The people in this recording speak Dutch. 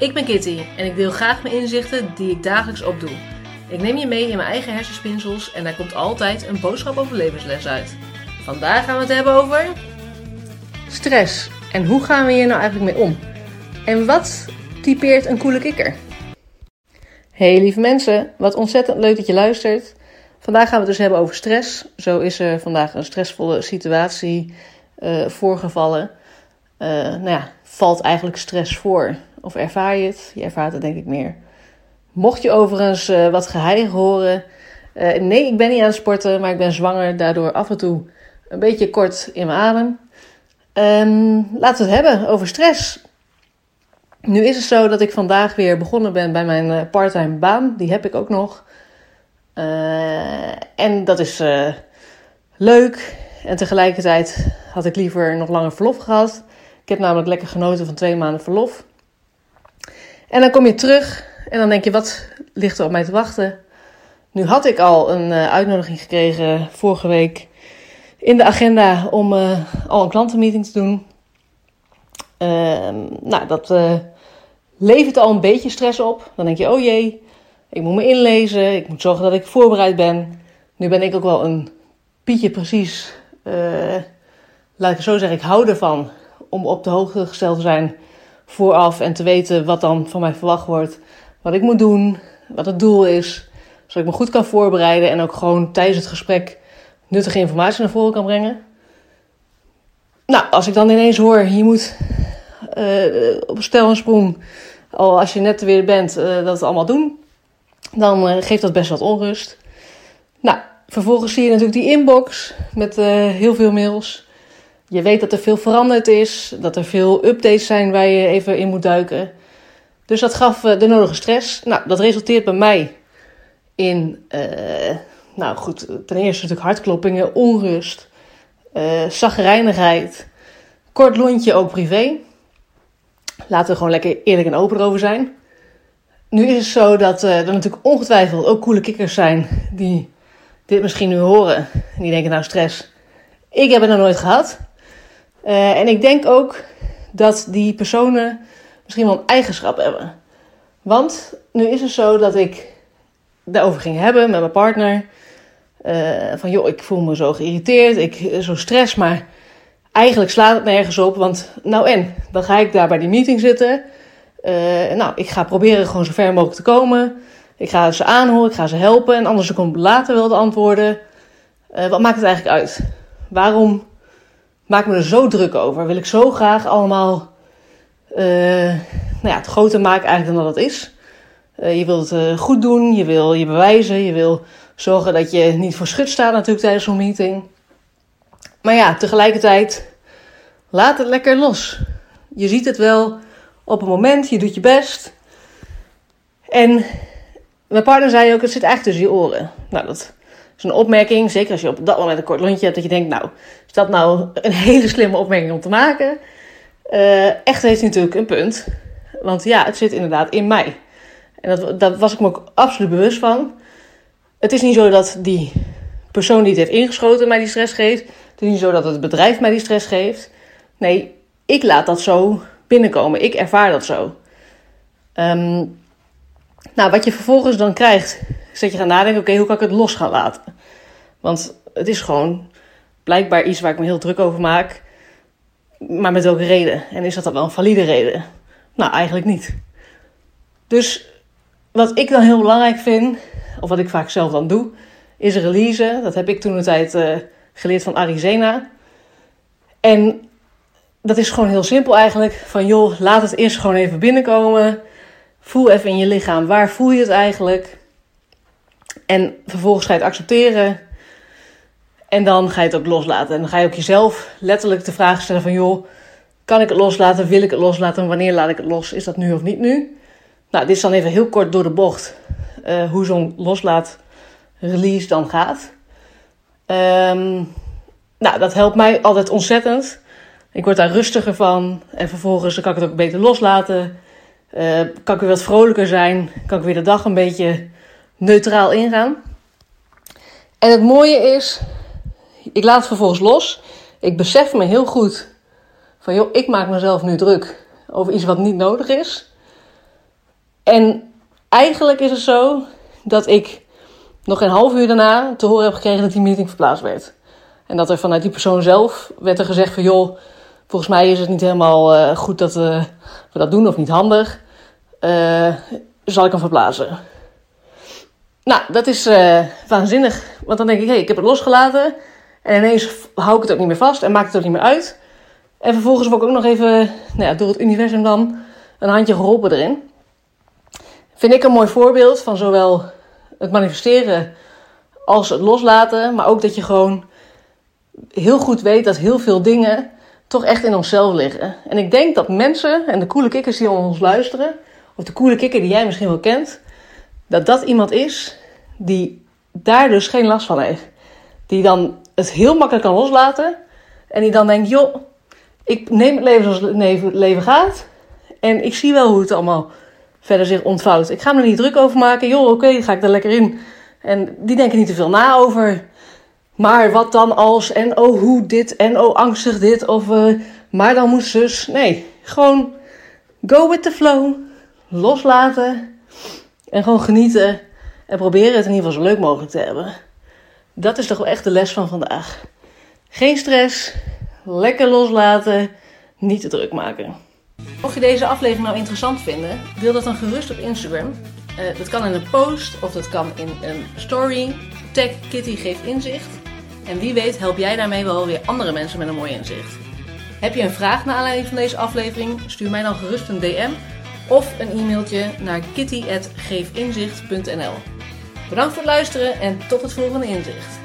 Ik ben Kitty en ik deel graag mijn inzichten die ik dagelijks opdoe. Ik neem je mee in mijn eigen hersenspinsels en daar komt altijd een boodschap over levensles uit. Vandaag gaan we het hebben over stress. En hoe gaan we hier nou eigenlijk mee om? En wat typeert een coole kikker? Hey lieve mensen, wat ontzettend leuk dat je luistert. Vandaag gaan we het dus hebben over stress. Zo is er vandaag een stressvolle situatie uh, voorgevallen. Uh, nou ja, valt eigenlijk stress voor? Of ervaar je het? Je ervaart het denk ik meer. Mocht je overigens uh, wat geheim horen. nee, ik ben niet aan het sporten, maar ik ben zwanger. Daardoor af en toe een beetje kort in mijn adem. Um, laten we het hebben over stress. Nu is het zo dat ik vandaag weer begonnen ben bij mijn parttime baan. Die heb ik ook nog. En dat is leuk. En tegelijkertijd had ik liever nog langer verlof gehad. Ik heb namelijk lekker genoten van twee maanden verlof. En dan kom je terug en dan denk je, wat ligt er op mij te wachten? Nu had ik al een uh, uitnodiging gekregen vorige week in de agenda om al een klantenmeeting te doen. Ehm, nou, dat levert al een beetje stress op. Dan denk je, oh jee, ik moet me inlezen. Ik moet zorgen dat ik voorbereid ben. Nu ben ik ook wel een pietje precies. Laat ik het zo zeggen, ik hou ervan om op de hoogte gesteld te zijn vooraf en te weten wat dan van mij verwacht wordt. Wat ik moet doen, wat het doel is. Zodat ik me goed kan voorbereiden en ook gewoon tijdens het gesprek nuttige informatie naar voren kan brengen. Nou, als ik dan ineens hoor, je moet uh, op stel en sprong, al als je net weer bent, uh, dat allemaal doen dan uh, geeft dat best wat onrust. Nou, vervolgens zie je natuurlijk die inbox met heel veel mails. Je weet dat er veel veranderd is, dat er veel updates zijn waar je even in moet duiken. Dus dat gaf uh, de nodige stress. Nou, dat resulteert bij mij in, nou goed, ten eerste natuurlijk hartkloppingen, onrust, uh, zagrijnigheid, kort lontje ook privé. Laten we gewoon lekker eerlijk en open over zijn. Nu is het zo dat er natuurlijk ongetwijfeld ook coole kikkers zijn die dit misschien nu horen. En die denken, nou stress, ik heb het nog nooit gehad. Uh, en ik denk ook dat die personen misschien wel een eigenschap hebben. Want nu is het zo dat ik daarover ging hebben met mijn partner. Uh, van joh, ik voel me zo geïrriteerd, ik zo stress, maar eigenlijk slaat het nergens op. Want nou en, dan ga ik daar bij die meeting zitten. Uh, nou, ik ga proberen gewoon zo ver mogelijk te komen. Ik ga ze aanhoren, ik ga ze helpen. En anders komt later wel de antwoorden. Wat maakt het eigenlijk uit? Waarom maak me er zo druk over? Wil ik zo graag allemaal uh, nou ja, het groter maken eigenlijk dan dat het is? je wilt het goed doen, je wil je bewijzen, je wil zorgen dat je niet voor schut staat natuurlijk tijdens zo'n meeting. Maar ja, tegelijkertijd, laat het lekker los. Je ziet het wel op een moment, je doet je best. En mijn partner zei ook, het zit echt tussen je oren. Nou, dat een opmerking, zeker als je op dat moment een kort lontje hebt, dat je denkt, nou, is dat nou een hele slimme opmerking om te maken? Uh, echt heeft natuurlijk een punt. Want ja, het zit inderdaad in mij. En dat, dat was ik me ook absoluut bewust van. Het is niet zo dat die persoon die het heeft ingeschoten mij die stress geeft. Het is niet zo dat het bedrijf mij die stress geeft. Nee, ik laat dat zo binnenkomen. Ik ervaar dat zo. Um, nou, wat je vervolgens dan krijgt, is dat je gaat nadenken: oké, hoe kan ik het los gaan laten? Want het is gewoon blijkbaar iets waar ik me heel druk over maak. Maar met welke reden? En is dat dan wel een valide reden? Nou, eigenlijk niet. Dus wat ik dan heel belangrijk vind, of wat ik vaak zelf dan doe, is release. Dat heb ik toen een tijd uh, geleerd van Arizena. En dat is gewoon heel simpel eigenlijk. Van joh, laat het eerst gewoon even binnenkomen. Voel even in je lichaam, waar voel je het eigenlijk? En vervolgens ga je het accepteren. En dan ga je het ook loslaten. En dan ga je ook jezelf letterlijk de vraag stellen van joh, kan ik het loslaten? Wil ik het loslaten? Wanneer laat ik het los? Is dat nu of niet nu? Nou, dit is dan even heel kort door de bocht uh, hoe zo'n loslaat release dan gaat. Um, nou, dat helpt mij altijd ontzettend. Ik word daar rustiger van. En vervolgens kan ik het ook beter loslaten. Uh, kan ik weer wat vrolijker zijn. Kan ik weer de dag een beetje neutraal ingaan. En het mooie is, ik laat het vervolgens los. Ik besef me heel goed van, joh, ik maak mezelf nu druk over iets wat niet nodig is. En eigenlijk is het zo dat ik nog een half uur daarna te horen heb gekregen dat die meeting verplaatst werd. En dat er vanuit die persoon zelf werd er gezegd van joh, volgens mij is het niet helemaal uh, goed dat uh, we dat doen of niet handig. Uh, zal ik hem verplaatsen? Nou, dat is waanzinnig. Want dan denk ik, hé, hey, ik heb het losgelaten. En ineens hou ik het ook niet meer vast en maakt het ook niet meer uit. En vervolgens word ik ook nog even nou ja, door het universum dan een handje geholpen erin. Vind ik een mooi voorbeeld van zowel het manifesteren als het loslaten. Maar ook dat je gewoon heel goed weet dat heel veel dingen toch echt in onszelf liggen. En ik denk dat mensen en de coole kikkers die ons luisteren, of de coole kikker die jij misschien wel kent, dat dat iemand is die daar dus geen last van heeft. Die dan het heel makkelijk kan loslaten en die dan denkt, joh, ik neem het leven zoals het leven gaat en ik zie wel hoe het allemaal verder zich ontvouwt. Ik ga me er niet druk over maken. Joh, oké, okay, ga ik er lekker in. En die denken niet te veel na over. Maar wat dan als? En oh, hoe dit? En oh, angstig dit? Of uh, maar dan moet zus. Nee, gewoon go with the flow. Loslaten. En gewoon genieten. En proberen het in ieder geval zo leuk mogelijk te hebben. Dat is toch wel echt de les van vandaag. Geen stress. Lekker loslaten. Niet te druk maken. Mocht je deze aflevering nou interessant vinden, deel dat dan gerust op Instagram. Uh, dat kan in een post of dat kan in een story. Tag Kitty geeft inzicht. En wie weet help jij daarmee wel weer andere mensen met een mooi inzicht. Heb je een vraag naar aanleiding van deze aflevering? Stuur mij dan gerust een DM of een e-mailtje naar kitty.geefinzicht.nl Bedankt voor het luisteren en tot het volgende inzicht.